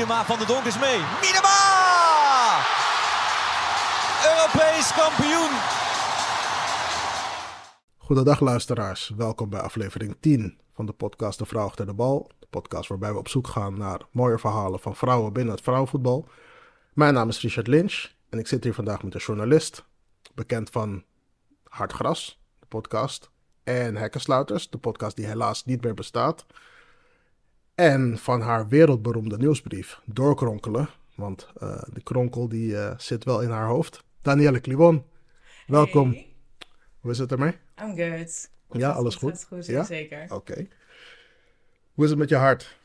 Miedema van de Donk is mee. Miedema! Europees kampioen! Goedendag luisteraars, welkom bij aflevering 10 van de podcast De Vrouw achter de bal. De podcast waarbij we op zoek gaan naar mooie verhalen van vrouwen binnen het vrouwenvoetbal. Mijn naam is Richard Lynch en ik zit hier vandaag met een journalist, bekend van Hard Gras, de podcast, en Hekkensluiters, de podcast die helaas niet meer bestaat. En van haar wereldberoemde nieuwsbrief, Doorkronkelen, want uh, de kronkel die uh, zit wel in haar hoofd. Danielle Kliwon, welkom. Hey, Hoe is het ermee? I'm good. Ja, alles Goed, goed? goed, Ja? zeker. Oké. Hoe is het met je hart?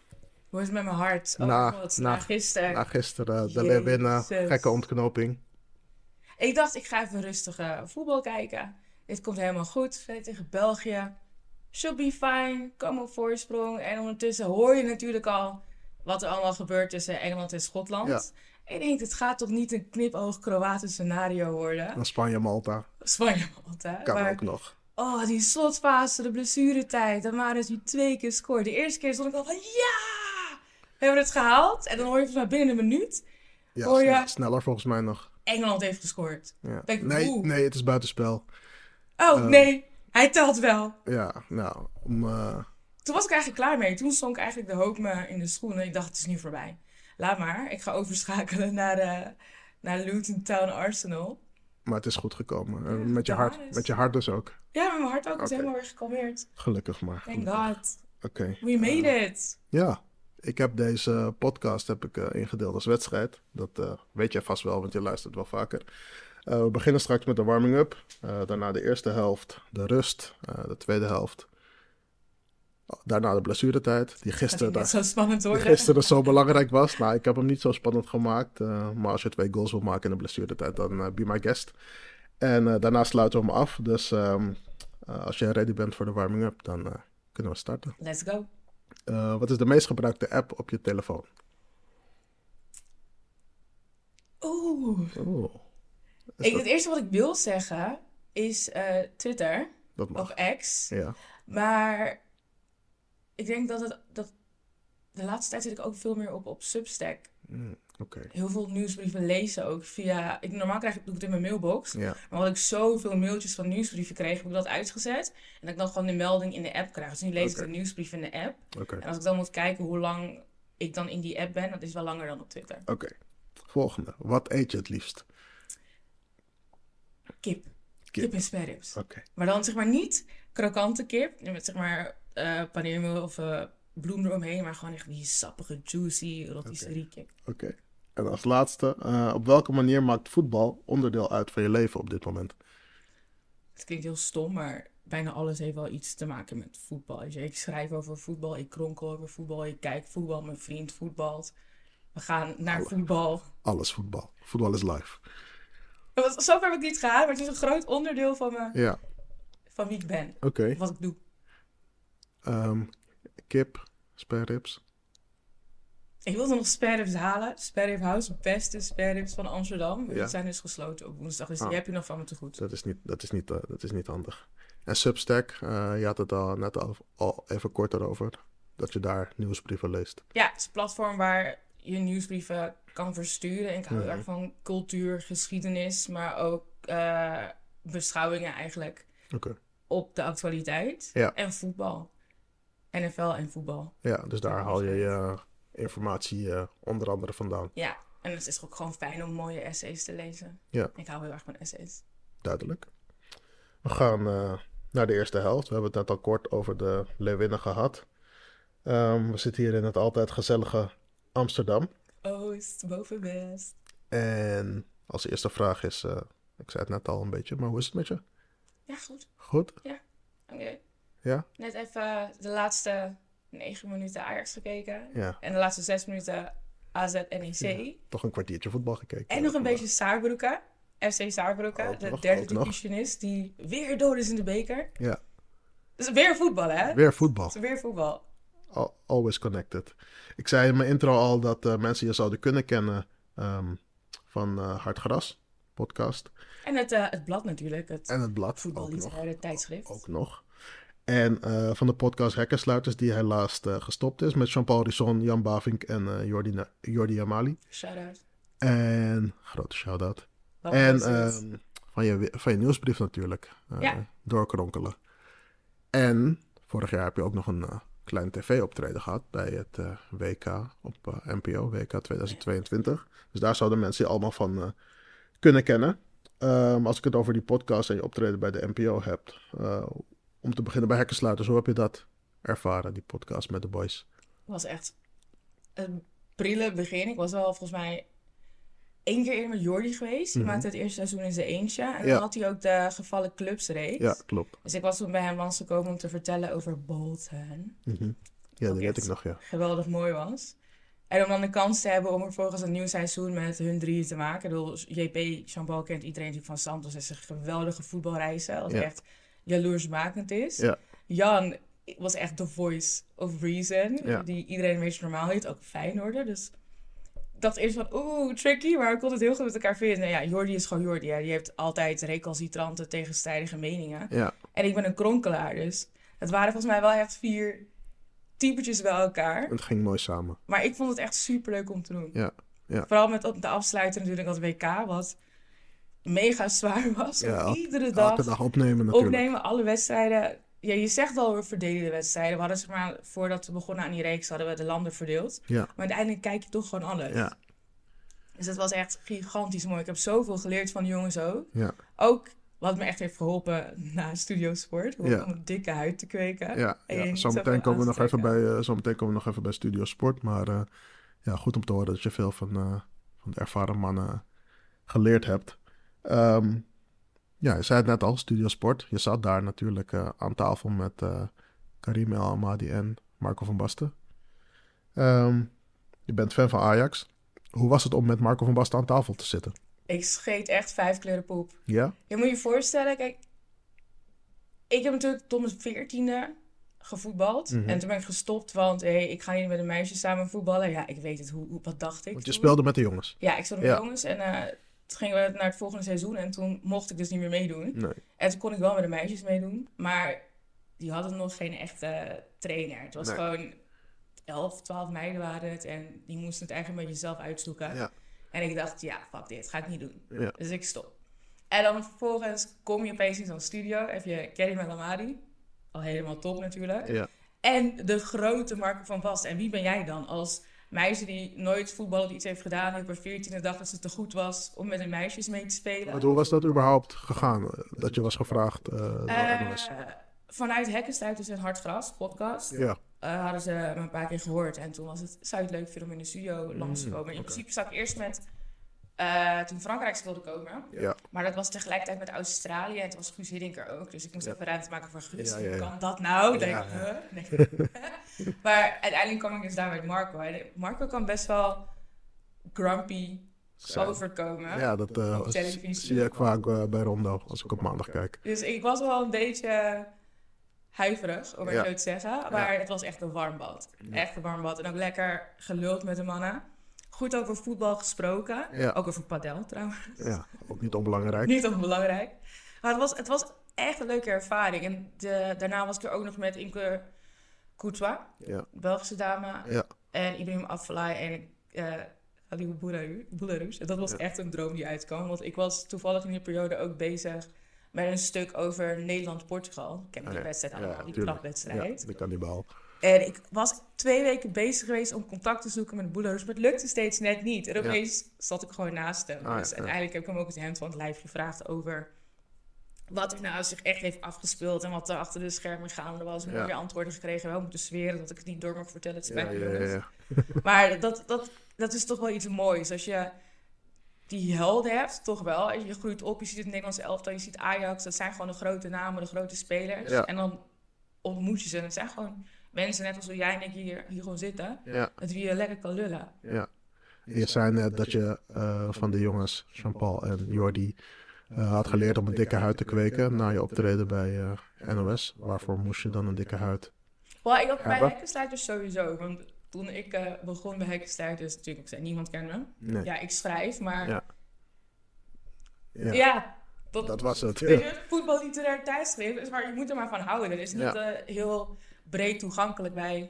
Hoe is het met mijn hart? Oh Na- god, na- na gisteren. Na gisteren de. Leeuwinnen, gekke ontknoping. Ik dacht, ik ga even rustig eh, voetbal kijken. Dit komt helemaal goed. Tegen België. Should be fine. Kom op voorsprong. En ondertussen hoor je natuurlijk al wat er allemaal gebeurt tussen Engeland en Schotland. Ja. Ik denk, het gaat toch niet een knipoog Kroatisch scenario worden? Dan Spanje-Malta. Spanje Malta. Kan maar- ook nog. Oh, die slotfase, de blessuretijd. Dan waren nu twee keer scoren. De eerste keer stond ik al van ja! We hebben het gehaald. En dan hoor je volgens mij binnen een minuut. Ja, Hoor je- snel- sneller volgens mij nog. Engeland heeft gescoord. Ja. Denk Nee, nee, het is buitenspel. Oh, Eh. nee. Hij telt wel. Ja, nou, om, eh, Toen was ik eigenlijk klaar mee. Toen stond ik eigenlijk de hoop me in de schoenen. Ik dacht, het is nu voorbij. Laat maar. Ik ga overschakelen naar, eh naar Luton Town Arsenal. maar het is goed gekomen. En Ja, met, je hart, met je hart dus ook. Ja, met mijn hart ook. Het is helemaal weer gekalmeerd. Gelukkig maar. Thank gelukkig. God. Oké. We made it. Ja, ik heb deze podcast heb ik, eh, ingedeeld als wedstrijd. Dat eh, weet jij vast wel, want je luistert wel vaker. Eh, we beginnen straks met de warming-up. Eh, daarna de eerste helft, de rust. eh, de tweede helft. Oh, Daarna de blessuretijd, die Dat gisteren, daar- zo spannend die gisteren zo belangrijk was. Nou, ik heb hem niet zo spannend gemaakt. maar als je twee goals wil maken in de blessuretijd, dan be my guest. En daarna sluiten we hem af. Dus ehm, eh, als je ready bent voor de warming-up, dan kunnen we starten. Let's go. Wat is de meest gebruikte app op je telefoon? Oeh. Is Ik, het eerste wat ik wil zeggen is eh, Twitter dat mag. of X. Ja. Maar ik denk dat het dat de laatste tijd zit ik ook veel meer op, op Substack. Mm, Oké. Heel veel nieuwsbrieven lezen ook via. Ik, normaal krijg ik, doe ik het in mijn mailbox. Ja. Maar omdat ik zoveel mailtjes van nieuwsbrieven kreeg, heb ik dat uitgezet. En dat ik dan gewoon de melding in de app krijg. Dus nu lees ik de nieuwsbrief in de app. En als ik dan moet kijken hoe lang ik dan in die app ben, dat is wel langer dan op Twitter. Oké. Volgende. Wat eet je het liefst? Kip. Kip. Kip en sperrips. Oké. Maar dan zeg maar niet krokante kip. Met zeg maar eh paneermeel of eh, bloem eromheen. Maar gewoon echt die sappige, juicy, rotisserie kip. Oké. En als laatste, eh, op welke manier maakt voetbal onderdeel uit van je leven op dit moment? Het klinkt heel stom, maar bijna alles heeft wel iets te maken met voetbal. Ik schrijf over voetbal, ik kronkel over voetbal, ik kijk voetbal, mijn vriend voetbalt. We gaan naar voetbal. Alles voetbal. Voetbal is live. Want Zover heb ik niet gehaald, maar het is een groot onderdeel van, me, Ja. van wie ik ben. Oké. Wat ik doe. Ehm, kip, spareribs. Ik wilde nog spareribs halen. Sparerib House, beste spareribs van Amsterdam. Ja. Die zijn dus gesloten op woensdag, dus Ah. die heb je nog van me te goed. Dat is niet, dat is niet, eh, dat is niet handig. En Substack, eh, je had het al net al, al even korter over. Dat je daar nieuwsbrieven leest. Ja, het is een platform waar je nieuwsbrieven kan versturen. En ik hou heel Mhm. erg van cultuur, geschiedenis, maar ook eh, beschouwingen eigenlijk op de actualiteit. Ja. En voetbal. NFL en voetbal. Ja, dus daar haal je je informatie eh, onder andere vandaan. Ja, en het is ook gewoon fijn om mooie essays te lezen. Ja. Ik hou heel erg van essays. Duidelijk. We gaan eh, naar de eerste helft. We hebben het net al kort over de Leeuwinnen gehad. Ehm, we zitten hier in het altijd gezellige Amsterdam. Oost, boven west. En als eerste vraag is, eh, ik zei het net al een beetje, maar hoe is het met je? Ja, goed. Goed? Oké. Ja? Net even de laatste negen minuten Ajax gekeken. Ja. En de laatste zes minuten AZ NEC. Toch een kwartiertje voetbal gekeken. En nog een beetje Saarbrücken. FC Saarbrücken, Ook de nog, derde divisionist, die weer door is in de beker. Ja, Dus weer voetbal, hè? weer voetbal. Is weer voetbal. Al- Always connected. Ik zei in mijn intro al dat eh, mensen je zouden kunnen kennen ehm, van eh Hard Gras, podcast. En het, eh, het blad natuurlijk, het En het blad. Voetballiteraire tijdschrift. Ook nog. En eh, van de podcast Hekkersluiters, die helaas eh, gestopt is. Met Jean-Paul Risson, Jan Bavink en eh Jordi, Na- Jordi Amali. Shout-out. En grote shout-out. En ehm, van, je, van je nieuwsbrief natuurlijk. eh, Ja. Doorkronkelen. En vorig jaar heb je ook nog een eh, klein tv-optreden gehad bij het eh, WK op NPO, WK 2022. Dus daar zouden mensen je allemaal van eh, kunnen kennen. Ehm, als ik het over die podcast en je optreden bij de NPO heb. eh, om te beginnen bij Hekkersluiters, hoe heb je dat ervaren, die podcast met de boys? was echt een prille begin. Ik was wel volgens mij één keer eerder met Jordi geweest. Die Mhm. maakte het eerste seizoen in zijn eentje. En Ja. dan had hij ook de gevallen clubsreeks. Ja, klopt. Dus ik was toen bij hem langsgekomen om te vertellen over Bolton. Mhm. Ja, dat weet ik nog, ja. Geweldig mooi was. En om dan de kans te hebben om er volgens een nieuw seizoen met hun drieën te maken. Ik bedoel, JP, Jean-Paul kent iedereen natuurlijk van Santos. Is een geweldige voetbalreizen. Dat Ja. echt jaloersmakend is. Ja. Jan was echt the voice of reason. Die iedereen een beetje normaal heet. Ook Feyenoorder. Dus dacht eerst van, oeh, tricky. Maar ik kon het heel goed met elkaar vinden. En ja, Jordi is gewoon Jordi. Hè. Die heeft altijd recalcitrante, tegenstrijdige meningen. Ja, En ik ben een kronkelaar. Dus het waren volgens mij wel echt vier typetjes bij elkaar. het ging mooi samen. Maar ik vond het echt super leuk om te doen. Ja, ja. Vooral met op de afsluiter natuurlijk dat WK, wat mega zwaar was. Ja, iedere dag, Elke dag opnemen natuurlijk. opnemen, alle wedstrijden. Ja, je zegt al, we verdelen de wedstrijden. We hadden zeg maar, voordat we begonnen aan die reeks, hadden we de landen verdeeld. Ja, Maar uiteindelijk kijk je toch gewoon alles. ja, Dus dat was echt gigantisch mooi. Ik heb zoveel geleerd van de jongens ook. ja. Ook wat me echt heeft geholpen na Studio Sport. Om Ja. een dikke huid te kweken. Ja, ja. niet zometeen komen we nog even bij, eh, zometeen komen we nog even bij Studio Sport. Maar eh, ja, goed om te horen dat je veel van, eh, van de ervaren mannen geleerd hebt. Ehm, ja, je zei het net al, Studio Sport. Je zat daar natuurlijk eh, aan tafel met eh, Karim El Amadi en Marco van Basten. Ehm, je bent fan van Ajax. Hoe was het om met Marco van Basten aan tafel te zitten? Ik scheet echt vijf kleuren poep. Ja? Je moet je voorstellen, kijk, ik heb natuurlijk tot mijn veertiende gevoetbald. Mhm. En toen ben ik gestopt, want hey, ik ga niet met een meisje samen voetballen. Ja, ik weet het, hoe, hoe- wat dacht ik Want je toen? speelde met de jongens. Ja, ik speelde met Ja. jongens en eh, toen gingen we naar het volgende seizoen en toen mocht ik dus niet meer meedoen. Nee. En toen kon ik wel met de meisjes meedoen, maar die hadden nog geen echte trainer. Het was Nee. gewoon 11, 12 meiden waren het en die moesten het eigenlijk een beetje zelf uitzoeken. Ja. En ik dacht, ja, fuck dit, ga ik niet doen. Ja. Dus ik stop. En dan vervolgens kom je opeens in zo'n studio, heb je Kerry Melamadi, al helemaal top natuurlijk. Ja. En de grote Marco van Basten. En wie ben jij dan als meisje die nooit voetballen iets heeft gedaan, die op haar veertiende dag dat ze te goed was om met de meisjes mee te spelen? Want hoe was dat überhaupt gegaan? eh, Dat je was gevraagd eh, door Eh, NOS? vanuit Hekkenstuit is een Hardgras podcast. Ja, eh, hadden ze me een paar keer gehoord. En toen was het, zou je het leuk vinden om in de studio langs te komen. In Mm, principe zat ik eerst met, eh, toen Frankrijk wilde komen. ja. Maar dat was tegelijkertijd met Australië. En toen was Guus Hiddink ook. Dus ik moest Ja. even ruimte maken voor Guus. Ja, ja, Hoe ja. kan dat nou? Ja, Denk huh? Nee. maar uiteindelijk kwam ik dus daar met Marco. En Marco kan best wel grumpy Zo. overkomen. Ja, dat eh, Op televisie. zie ik vaak eh, bij Rondo als ik op maandag kijk. Dus ik was wel een beetje huiverig, om het Ja. zo te zeggen. Maar het was echt een warm bad. Echt een warm bad. En ook lekker geluld met de mannen. Goed over voetbal gesproken. Ja. Ook over padel trouwens. Ja, ook niet onbelangrijk. Niet onbelangrijk. Maar het was, het was echt een leuke ervaring. En de, daarna was ik er ook nog met Imke Courtois, Ja, Belgische dame. ja, En Ibrahim Afellay en uh, Ali Boularus. En dat was Ja. echt een droom die uitkwam. Want ik was toevallig in die periode ook bezig met een stuk over Nederland-Portugal. Ik ken Ah, die wedstrijd allemaal, die tuurlijk. trapwedstrijd. ja, En ik was twee weken bezig geweest om contact te zoeken met Boularus. Maar het lukte steeds net niet. En opeens zat ik gewoon naast hem. Ah, dus ja. uiteindelijk heb ik hem ook het hemd van het lijf gevraagd over... Wat er nou zich echt heeft afgespeeld en wat er achter de schermen gaande was. En Ja. mooie antwoorden gekregen. Wel moeten zweren dat ik het niet door mag vertellen. Het spijt me. Maar dat, dat, dat is toch wel iets moois. Als je die helden hebt, toch wel. Als je groeit op, je ziet het Nederlandse elftal, je ziet Ajax. Dat zijn gewoon de grote namen, de grote spelers. En dan ontmoet je ze. En het zijn gewoon mensen net als jij en ik hier, hier gewoon zitten. ja, Met wie je lekker kan lullen. ja. Je zei net dat je eh, van de jongens, Jean-Paul en Jordi, eh, had geleerd om een dikke huid te kweken na je optreden bij eh, NOS. Waarvoor moest je dan een dikke huid? Wel, ik had bij? Hekkensluiters sowieso. Want toen ik eh, begon bij Hekkensluiters, natuurlijk, ik zei niemand kent me. Nee. Ja, ik schrijf, maar Ja. ja, Ja. Dat was het. Ja. je, voetballiterair tijdschrift is waar je moet er maar van houden. Het is niet Ja. eh, heel breed toegankelijk bij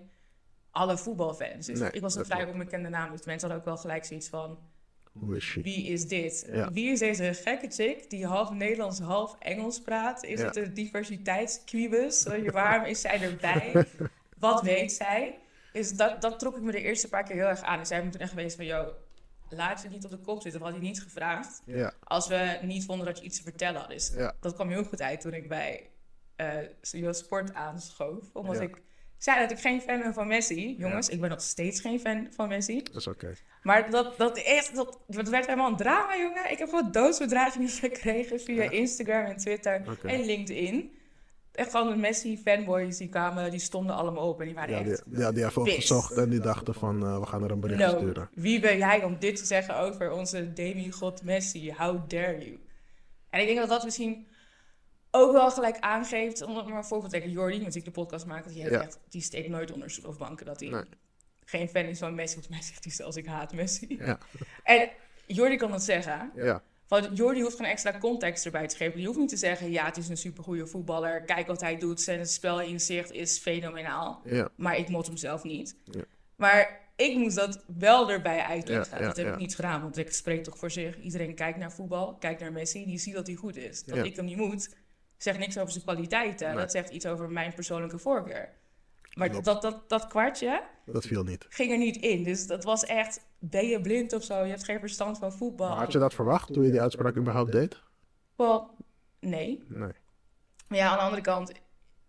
alle voetbalfans. Dus Nee, ik was een vrij onbekende naam, dus mensen hadden ook wel gelijk zoiets van... Is? Wie is dit? Ja. Wie is deze gekke chick die half Nederlands, half Engels praat? Is Ja. het een diversiteitsquibus? Waarom is zij erbij? Wat weet zij? Dus dat, dat trok ik me de eerste paar keer heel erg aan. En zij hebben toen echt geweest van, yo, laat je niet op de kop zitten. We hadden je niet gevraagd Ja, als we niet vonden dat je iets te vertellen had. Dus dat kwam heel goed uit toen ik bij Studio Sport aanschoof. Omdat Ja. ik zei dat ik geen fan ben van Messi. Jongens, ik ben nog steeds geen fan van Messi. dat is oké. Maar dat, dat, echt, dat, dat werd helemaal een drama, jongen. Ik heb gewoon doodsbedreigingen gekregen via Ja. Instagram en Twitter en LinkedIn. Echt gewoon de Messi-fanboys die kwamen, die stonden allemaal op en die waren Ja, die, echt... ja, die hebben opgezocht en die dachten van eh, we gaan er een bericht No, sturen. wie ben jij om dit te zeggen over onze demigod Messi? How dare you? En ik denk dat dat misschien ook wel gelijk aangeeft, om het maar een voorbeeld te. Jordi, met ik de podcast maak, die, heeft Ja. echt, die steekt nooit onder stoel of banken dat hij Nee. geen fan is van Messi. Volgens mij zegt hij zelfs, ik haat Messi. Ja, En Jordi kan dat zeggen. ja, Want Jordi hoeft geen extra context erbij te geven. Die hoeft niet te zeggen, ja, het is een supergoeie voetballer. Kijk wat hij doet, zijn spelinzicht is fenomenaal. ja, Maar ik mot hem zelf niet. Ja. Maar ik moest dat wel erbij uitleggen. Ja, dat heb ik niet gedaan, want ik spreek toch voor zich. Iedereen kijkt naar voetbal, kijkt naar Messi, die ziet dat hij goed is. Dat ik hem niet moet, zegt niks over zijn kwaliteiten. Nee. Dat zegt iets over mijn persoonlijke voorkeur. Maar Klopt. dat, dat, dat kwartje dat viel niet. ging er niet in. Dus dat was echt, ben je blind of zo? Je hebt geen verstand van voetbal. Maar had je dat verwacht toen je die uitspraak überhaupt deed? Wel, nee. Nee. Maar ja, aan de andere kant,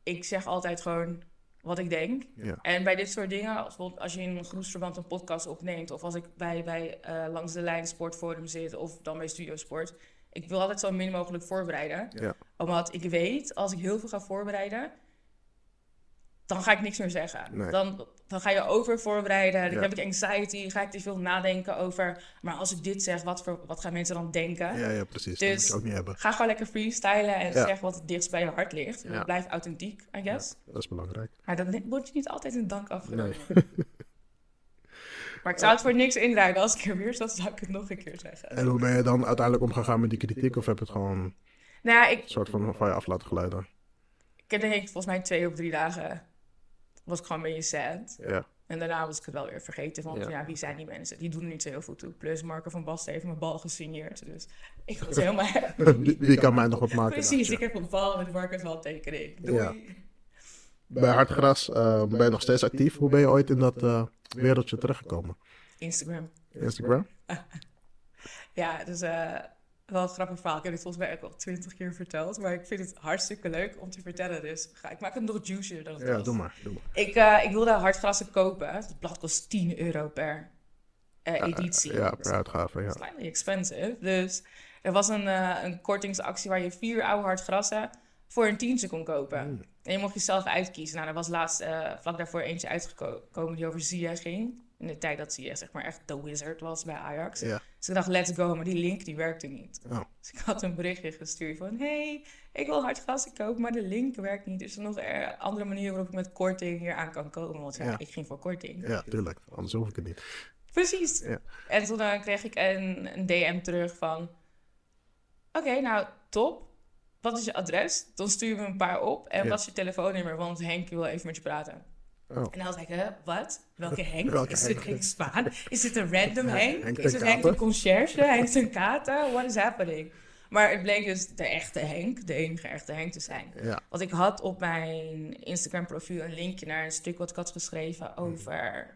ik zeg altijd gewoon wat ik denk. Ja, En bij dit soort dingen, als, bijvoorbeeld als je in een groepsverband een podcast opneemt, of als ik bij, bij eh, Langs de Lijn Sportforum zit, of dan bij Studio Sport, ik wil altijd zo min mogelijk voorbereiden. ja, Omdat ik weet, als ik heel veel ga voorbereiden, dan ga ik niks meer zeggen. Nee. Dan, dan ga je over voorbereiden, dan Ja. heb ik anxiety, ga ik te veel nadenken over, maar als ik dit zeg, wat, voor, wat gaan mensen dan denken? ja, ja precies. Dat Dus- ook niet hebben. Ga gewoon lekker freestylen en Ja. zeg wat het dichtst bij je hart ligt. Ja. Blijf authentiek, I guess. Dat is belangrijk. Maar dan word je niet altijd een dank afgenomen. Nee. Maar ik zou het voor niks inruilen. Als ik er weer zat, zou ik het nog een keer zeggen. En hoe ben je dan uiteindelijk omgegaan met die kritiek? Of heb je het gewoon Nou ik, soort van van je af laten glijden? ik heb denk ik volgens mij twee of drie dagen... was ik gewoon een beetje sad. Ja, En daarna was ik het wel weer vergeten. Want Ja. ja. wie zijn die mensen? Die doen er niet zo heel veel toe. Plus Marco van Basten heeft mijn bal gesigneerd. Dus ik was helemaal die, die kan mij nog wat maken. Precies, ik heb een bal met Marco's handtekening. Doei. Ja. Bij Hartgras eh, ben je nog steeds actief. Hoe ben je ooit in dat eh, wereldje terechtgekomen? Instagram. Instagram? Ja, dus eh, wel een grappig verhaal. Ik heb dit volgens mij ook al twintig keer verteld. Maar ik vind het hartstikke leuk om te vertellen. Dus ga, ik maak het nog juicier dan het Ja, was. doe maar. Doe maar. Ik, eh, ik wilde hartgrassen kopen. Het blad kost 10 euro per eh, editie. Ja, per uitgave, ja. Slightly expensive. Dus er was een, eh, een kortingsactie waar je vier oude hartgrassen voor een tientje kon kopen. Hmm. En je mocht jezelf uitkiezen. Nou, er was laatst vlak daarvoor eentje uitgekomen die over Ziyech ging. In de tijd dat Ziyech zeg maar echt de wizard was bij Ajax. Ja. Dus ik dacht, let's go. Maar die link die werkte niet. Oh. Dus ik had een berichtje gestuurd van... hey, ik wil hartgrassen kopen, maar de link werkt niet. Is er nog een andere manier waarop ik met korting hier aan kan komen? Want ja, Ja. ik ging voor korting. Ja, tuurlijk. Anders hoef ik het niet. Precies. Ja. En toen eh, kreeg ik een, een DM terug van... Oké, nou, top. Wat is je adres? Dan sturen we een paar op. En wat is je telefoonnummer? Want Henk wil even met je praten. Oh. En dan was ik, wat? Welke Henk? Welke is dit Henk Spaan? Is dit een random Henk? Henk is het Henk de conciërge? Henk ten Katen? What is happening? Maar het bleek dus de echte Henk, de enige echte Henk te zijn. Ja. Want ik had op mijn Instagram profiel een linkje naar een stuk wat ik had geschreven over...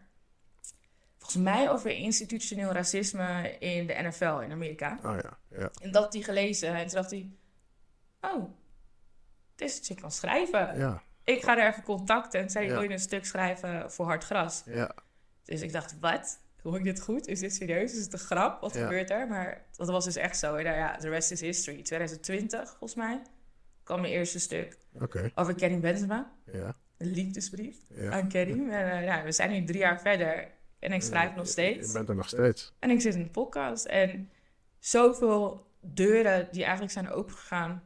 Volgens mij over institutioneel racisme in de NFL in Amerika. Oh ja, ja. En dat had hij gelezen en toen dacht hij... Oh, deze chick kan schrijven. Ja, Ik ga er even contacten en zei, Ja. wil je een stuk schrijven voor hard gras? ja. Dus ik dacht, wat? Hoor ik dit goed? Is dit serieus? Is het een grap? Wat Ja. gebeurt er? Maar dat was dus echt zo. En nou ja, the rest is history. 2020, volgens mij, kwam mijn eerste stuk over Karim Benzema. ja. Een liefdesbrief aan Karim. En nou, we zijn nu drie jaar verder en ik schrijf nog Je steeds. bent er nog steeds. En ik zit in de podcast. En zoveel deuren die eigenlijk zijn opengegaan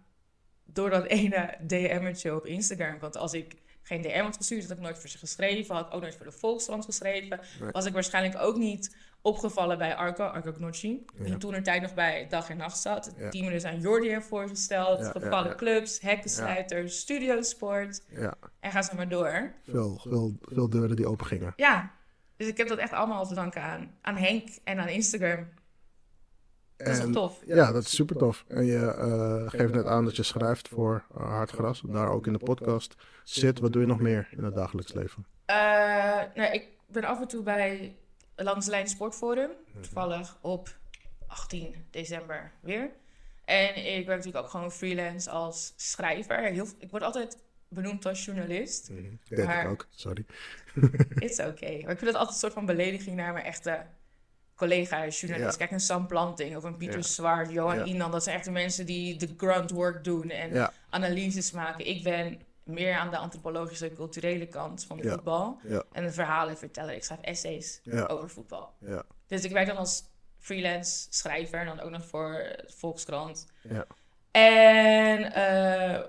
door dat ene DM'tje op Instagram. Want als ik geen DM had gestuurd, had ik nooit voor ze geschreven. Had ik ook nooit voor de Volkskrant geschreven. Nee. Was ik waarschijnlijk ook niet opgevallen bij Arco, Arco Gnocchi. Die Ja. toen er tijd nog bij Dag en Nacht zat. Het Ja. team aan Jordi heeft voorgesteld. Ja, gevallen clubs, hekkensluiters, studiosport. Ja, En ga zo maar door. veel, veel, veel deuren die open gingen. Ja, dus ik heb dat echt allemaal te danken aan, aan Henk en aan Instagram. Dat is En- wel tof. Ja, dat is super tof. En je eh, geeft net aan dat je schrijft voor uh, Hartgras, daar ook in de podcast zit. Wat doe je nog meer in het dagelijks leven? Eh, nou, ik ben af en toe bij Langs de Lijn Sportforum. Toevallig op 18 december weer. En ik werk natuurlijk ook gewoon freelance als schrijver. Heel, ik word altijd benoemd als journalist. Ik denk Maar- ik ook, sorry. It's okay. Maar ik vind dat altijd een soort van belediging naar mijn echte collega-journalist. Ja. Kijk, een Sam Planting of een Pieter Ja. Zwart, Johan Ja. Inan. Dat zijn echt de mensen die de grunt work doen en analyses maken. Ik ben meer aan de antropologische en culturele kant van de voetbal. En de verhalen vertellen. Ik schrijf essays over voetbal. ja, Dus ik werk dan als freelance schrijver en dan ook nog voor Volkskrant. ja. En eh,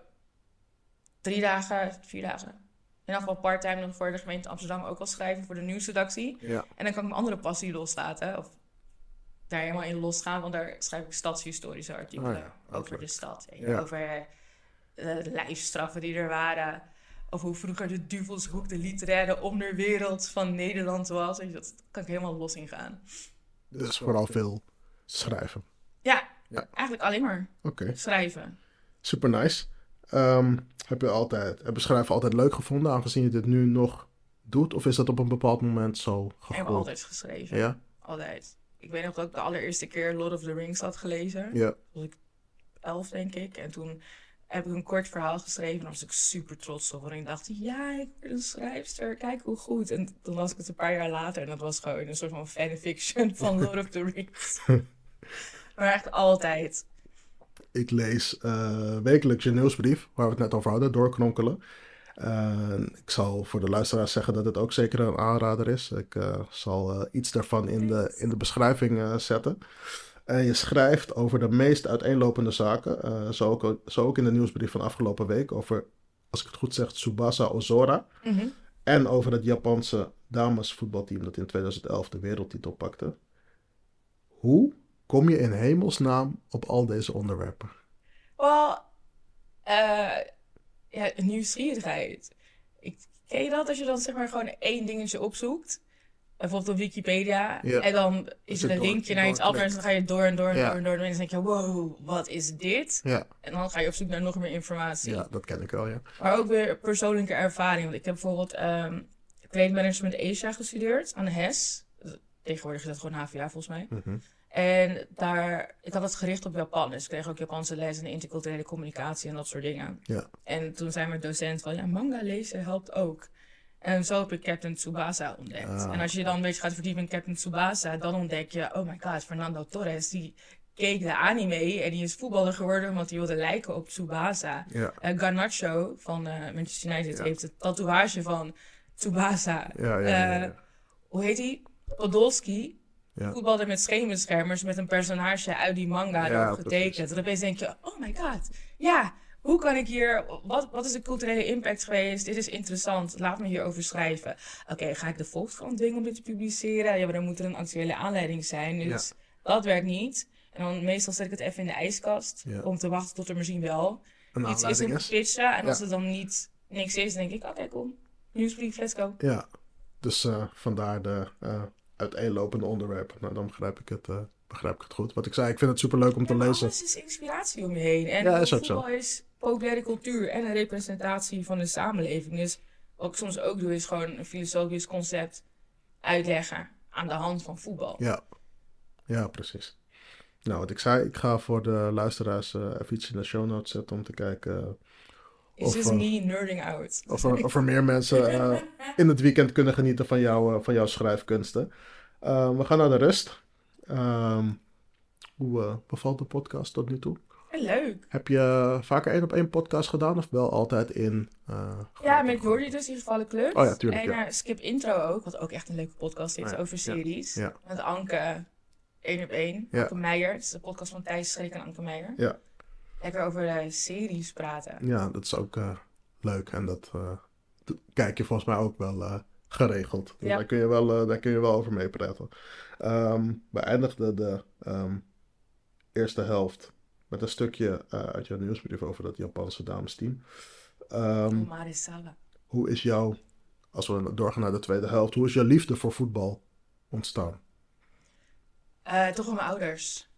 drie dagen, vier dagen. In ieder geval part-time dan voor de gemeente Amsterdam ook al schrijven voor de nieuwsredactie. ja. En dan kan ik mijn andere passie loslaten. Of daar helemaal in losgaan, want daar schrijf ik stadshistorische artikelen Oh ja, over de stad. En Ja. Over eh, de lijfstraffen die er waren. Of hoe vroeger de Duvelshoek de literaire onderwereld van Nederland was. Dat kan ik helemaal los in gaan. Dus vooral veel schrijven. Ja, Ja. eigenlijk alleen maar schrijven. super nice. Ehm, heb je altijd, heb je schrijven altijd leuk gevonden, aangezien je dit nu nog doet? Of is dat op een bepaald moment zo Ik heb altijd geschreven. Ja? Altijd. Ik weet nog dat ik de allereerste keer Lord of the Rings had gelezen. Ja. elf, denk ik. En toen heb ik een kort verhaal geschreven. En daar was ik super trots op. En ik dacht, ja, ik word een schrijfster. Kijk hoe goed. En toen las ik het een paar jaar later. En dat was gewoon een soort van fanfiction van Lord of the Rings. maar echt altijd. Ik lees eh, wekelijks je nieuwsbrief, waar we het net over hadden, doorknonkelen. Eh, ik zal voor de luisteraars zeggen dat het ook zeker een aanrader is. Ik eh, zal eh, iets daarvan in de, in de beschrijving zetten. En je schrijft over de meest uiteenlopende zaken. zo, ook, zo ook in de nieuwsbrief van afgelopen week over, als ik het goed zeg, Tsubasa Ozora. Mhm. En over het Japanse damesvoetbalteam dat in 2011 de wereldtitel pakte. Hoe kom je in hemelsnaam op al deze onderwerpen? Wel, eh ja, nieuwsgierigheid. Ik, ken je dat als je dan zeg maar gewoon één dingetje opzoekt? Bijvoorbeeld op Wikipedia. Ja. En dan is er een door- linkje naar iets anders. En dan ga je door en door en Ja. door en door. En dan denk je, wow, wat is dit? Ja, En dan ga je op zoek naar nog meer informatie. ja dat ken ik wel, ja. Maar ook weer persoonlijke ervaring. Want ik heb bijvoorbeeld ehm Trade Management Asia gestudeerd aan de HES. Tegenwoordig is dat gewoon HVA volgens mij. Mhm. En daar, ik had het gericht op Japan. Dus ik kreeg ook Japanse les en interculturele communicatie en dat soort dingen. Ja. En toen zei mijn docent van, ja, manga lezen helpt ook. En zo heb ik Captain Tsubasa ontdekt. Ah, en als je dan een beetje gaat verdiepen in Captain Tsubasa, dan ontdek je, oh my god, Fernando Torres, die keek de anime en die is voetballer geworden omdat hij wilde lijken op Tsubasa. Ja, Eh Garnacho van eh, Manchester United Ja. heeft het tatoeage van Tsubasa. ja. Eh, hoe heet hij? Podolski. Ja. Voetbalde met schemerschermers met een personage uit die manga Ja, getekend. En opeens denk je, oh my god. Ja, hoe kan ik hier... Wat, wat is de culturele impact geweest? Dit is interessant. Laat me hierover schrijven. Oké, ga ik de Volkskrant dwingen om dit te publiceren? Ja, maar dan moet er een actuele aanleiding zijn. Dus dat werkt niet. En dan meestal zet ik het even in de ijskast. Ja. Om te wachten tot er misschien wel Een iets is om te pitchen. En als het dan niet niks is, dan denk ik, oké, cool. Nieuwsbrief, let's go. Ja, dus eh, vandaar de eh, uiteenlopende onderwerpen. Nou, dan begrijp ik, het, eh, begrijp ik het goed. Wat ik zei, ik vind het superleuk om te Ja, lezen. alles is inspiratie om je heen. En Ja, is ook zo. voetbal is populaire cultuur en een representatie van de samenleving. Dus wat ik soms ook doe, is gewoon een filosofisch concept uitleggen aan de hand van voetbal. Ja, ja, precies. Nou, wat ik zei, ik ga voor de luisteraars eh, even iets in de show notes zetten om te kijken eh, It's just eh, me nerding out. of, er, of er meer mensen eh, in het weekend kunnen genieten van, jou, eh, van jouw schrijfkunsten. We gaan naar de rust. Ehm, hoe bevalt de podcast tot nu toe? Leuk. Heb je vaker één op één podcast gedaan of wel altijd in... eh, Ja, met Jordi dus, die gevallen club. Oh ja, tuurlijk, En ja. Skip Intro ook, wat ook echt een leuke podcast heeft Oh ja, over series. ja. Met Anke, één op één. Ja. Anke Meijer, het is de podcast van Thijs Schreek en Anke Meijer. Ja. Lekker over eh, series praten. Ja, dat is ook eh, leuk. En dat, eh, kijk je volgens mij ook wel eh, geregeld. Dus Ja. daar, kun je wel, daar kun je wel over meepraten. Ehm we eindigden de ehm, eerste helft met een stukje uit jouw nieuwsbrief over dat Japanse damesteam. Ehm, Oh, Marisawa. hoe is jouw, als we doorgaan naar de tweede helft, hoe is jouw liefde voor voetbal ontstaan? Toch wel mijn ouders.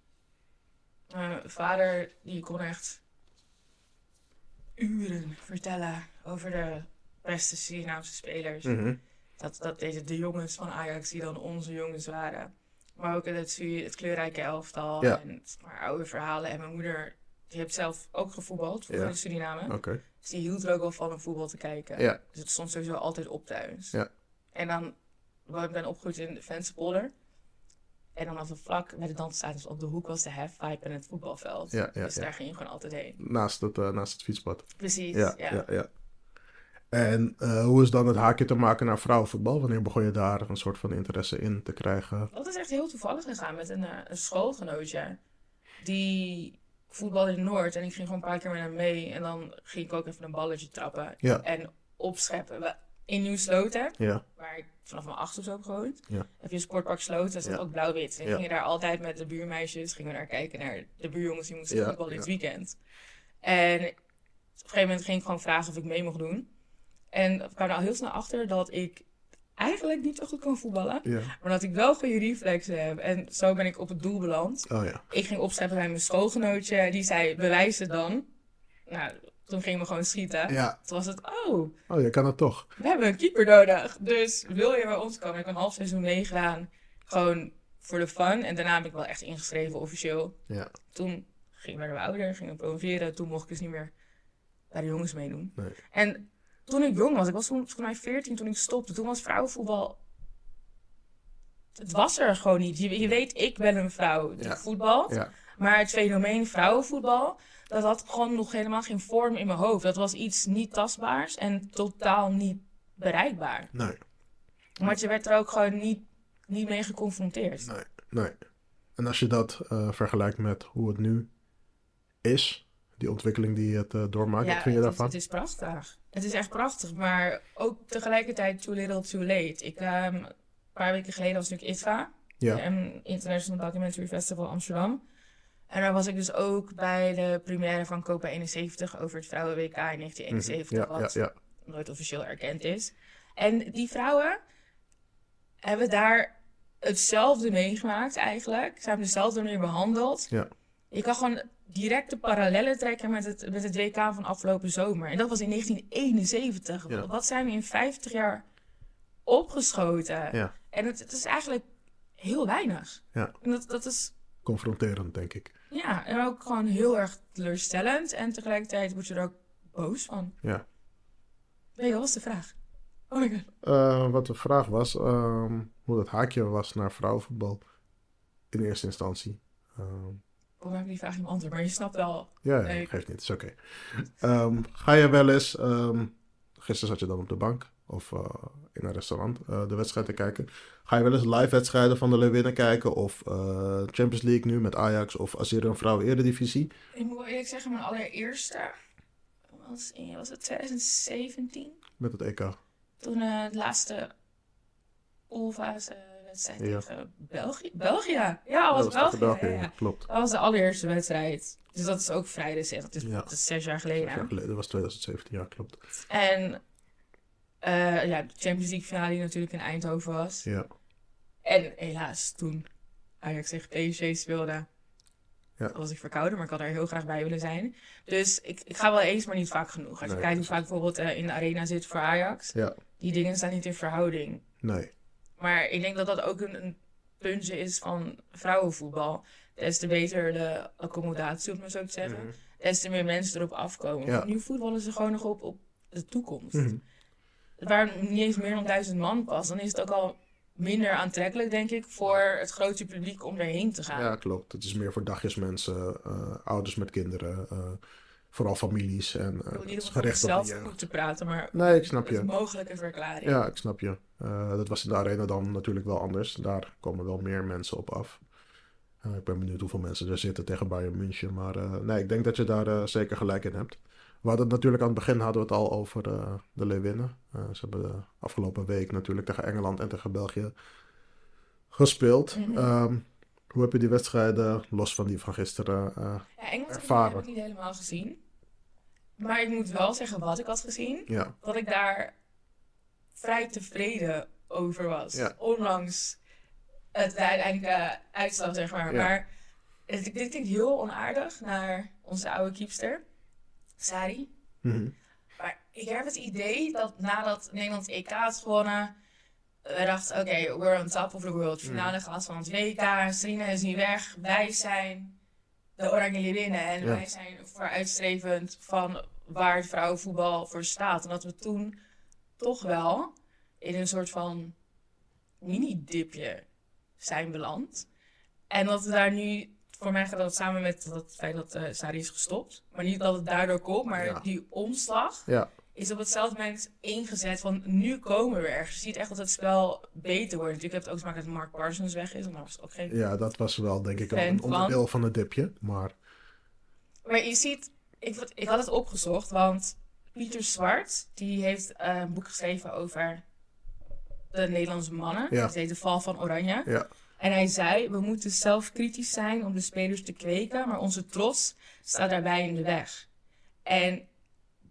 Mijn vader, die kon echt uren vertellen over de beste Surinaamse spelers. Mhm. Dat, dat deze de jongens van Ajax, die dan onze jongens waren. Maar ook het, het kleurrijke elftal Ja. en maar oude verhalen. En mijn moeder, die heeft zelf ook gevoetbald voor Ja. in Suriname. Dus die hield er ook wel van om voetbal te kijken. Ja. Dus het stond sowieso altijd op thuis. Ja. En dan, ik ben opgegroeid in de Vensterpolder. En dan had we vlak bij de dansstatus op de hoek was de halfpipe en het voetbalveld. Ja, ja, dus daar ging je gewoon altijd heen. Naast, het, eh, naast het fietspad. Precies, Ja, ja. ja, ja. En eh, hoe is dan het haakje te maken naar vrouwenvoetbal? Wanneer begon je daar een soort van interesse in te krijgen? Dat is echt heel toevallig gegaan met een, eh, een schoolgenootje. Die voetbalde in Noord en ik ging gewoon een paar keer met hem mee. En dan ging ik ook even een balletje trappen Ja. en opscheppen. In Nieuw-Sloten, Ja, waar ik vanaf mijn acht of zo heb gewoond, Ja. heb je een sportpark Sloten, dat is Ja. ook blauw-wit. En Ja. gingen daar altijd met de buurmeisjes, gingen we daar kijken naar de buurjongens die moesten voetballen het weekend. En op een gegeven moment ging ik gewoon vragen of ik mee mocht doen. En ik kwam er al heel snel achter dat ik eigenlijk niet zo goed kon voetballen. Maar dat ik wel goede reflexen heb. En zo ben ik op het doel beland. Oh ja. Ik ging opscheppen bij mijn schoolgenootje. Die zei, bewijs het dan. Nou, toen gingen we gewoon schieten. Ja. Toen was het, oh, Oh, je kan het toch. we hebben een keeper nodig. Dus wil je bij ons komen? Ik heb een half seizoen meegedaan. Gewoon voor de fun. En daarna heb ik wel echt ingeschreven officieel. Ja. Toen ging, werden we ouder, gingen we promoveren. Toen mocht ik dus niet meer bij de jongens meedoen. Nee. En toen ik jong was, ik was toen volgens mij 14 toen ik stopte. Toen was vrouwenvoetbal... Het was er gewoon niet. Je, je weet, ik ben een vrouw die Ja. voetbalt. Ja. Maar het fenomeen vrouwenvoetbal, dat had gewoon nog helemaal geen vorm in mijn hoofd. Dat was iets niet tastbaars en totaal niet bereikbaar. Nee. Want je werd er ook gewoon niet, niet mee geconfronteerd. Nee. Nee. En als je dat eh, vergelijkt met hoe het nu is, die ontwikkeling die het eh, doormaakt, wat vind je daarvan? Het is prachtig. Het is echt prachtig, maar ook tegelijkertijd too little too late. Ik, ehm, een paar weken geleden was natuurlijk ITVA, Ja. een International Documentary Festival Amsterdam. En daar was ik dus ook bij de première van Copa 71 over het Vrouwen-WK in 1971, Mhm. Ja, wat ja. nooit officieel erkend is. En die vrouwen hebben daar hetzelfde meegemaakt eigenlijk. Ze hebben dezelfde manier behandeld. Ja. Je kan gewoon directe parallellen trekken met het, met het WK van afgelopen zomer. En dat was in 1971. Ja. Wat zijn we in 50 jaar opgeschoten? En het, het is eigenlijk heel weinig. En dat, dat is, Confronterend, denk ik. Ja, en ook gewoon heel erg teleurstellend. En tegelijkertijd word je er ook boos van. Ja. Nee, dat was de vraag. Oh my god. Eh, wat de vraag was, ehm, hoe dat haakje was naar vrouwenvoetbal in eerste instantie. Hoe heb ik die vraag niet beantwoord? Maar je snapt wel. ja, ja, Nee. geeft niet, is oké. Ehm, ga je wel eens, gisteren zat je dan op de bank of eh, in een restaurant eh, de wedstrijd te kijken. Ga je wel eens live wedstrijden van de Leeuwinnen kijken of eh, Champions League nu met Ajax of als er een vrouwen eredivisie? Ik moet eerlijk zeggen, mijn allereerste was, in, was het 2017. Met het EK. Toen de laatste poolfase wedstrijd Ja. tegen België. België? Ja, was dat het tegen België. België, ja, ja, ja. klopt. Dat was de allereerste wedstrijd. Dus dat is ook vrij recent. Dat is, Ja. dat is zes jaar geleden. jaar geleden, dat was 2017, ja, klopt. En eh, ja, de Champions League finale die natuurlijk in Eindhoven was. Ja, En helaas, toen Ajax tegen PSG speelde, Ja. was ik verkouden, maar ik had er heel graag bij willen zijn. Dus ik, ik ga wel eens, maar niet vaak genoeg. Als je Nee, kijkt hoe vaak bijvoorbeeld eh, in de arena zit voor Ajax, ja, die dingen staan niet in verhouding. nee. Maar ik denk dat dat ook een, een puntje is van vrouwenvoetbal. Des te beter de accommodatie, om maar zo te zeggen. Mhm. Des te meer mensen erop afkomen. Ja. Nu voetballen ze gewoon nog op, op de toekomst. Mhm. Waar niet eens meer dan duizend man past, dan is het ook al minder aantrekkelijk, denk ik, voor het grote publiek om erheen te gaan. Ja, klopt. Het is meer voor dagjesmensen, eh, ouders met kinderen, eh, vooral families en Ik eh, wil niet om zelf jeugd. goed te praten, maar Nee, ik snap het is je. een mogelijke verklaring. Ja, ik snap je. Dat was in de arena dan natuurlijk wel anders. Daar komen wel meer mensen op af. Ik ben benieuwd hoeveel mensen er zitten tegen Bayern München. Maar nee, ik denk dat je daar zeker gelijk in hebt. We hadden het natuurlijk aan het begin hadden we het al over eh, de Leeuwinnen. Eh, ze hebben de afgelopen week natuurlijk tegen Engeland en tegen België gespeeld. Mhm. Ehm, hoe heb je die wedstrijden, los van die van gisteren, eh, Ja, Engeland Ervaren. heb ik niet helemaal gezien. Maar ik moet wel zeggen wat ik had gezien. ja, Dat ik daar vrij tevreden over was. Ja. Ondanks het de uiteindelijke uitslag, zeg maar. Maar het, dit klinkt heel onaardig naar onze oude keepster, Sari. Mhm. Maar ik heb het idee dat nadat Nederland EK had gewonnen, we dachten, oké, we're on top of the world. Finale gehad van het WK, Serena is nu weg, wij zijn de Oranje Leeuwinnen en Ja. wij zijn vooruitstrevend van waar het vrouwenvoetbal voor staat. En dat we toen toch wel in een soort van mini-dipje zijn beland. En dat we daar nu, voor mij gaat dat samen met het feit dat eh Sari is gestopt. Maar niet dat het daardoor komt, maar Ja. die omslag ja, is op hetzelfde moment ingezet van nu komen we ergens. Je ziet echt dat het spel beter wordt. Natuurlijk heb het ook te maken dat Mark Parsons weg is. En daar was ook geen... ja, dat was wel denk ik een onderdeel van het dipje. Maar Maar je ziet, ik, ik had het opgezocht, want Pieter Zwart, die heeft eh, een boek geschreven over de Nederlandse mannen. Ja. Het heet De Val van Oranje. ja, En hij zei, we moeten zelfkritisch zijn om de spelers te kweken, maar onze trots staat daarbij in de weg. En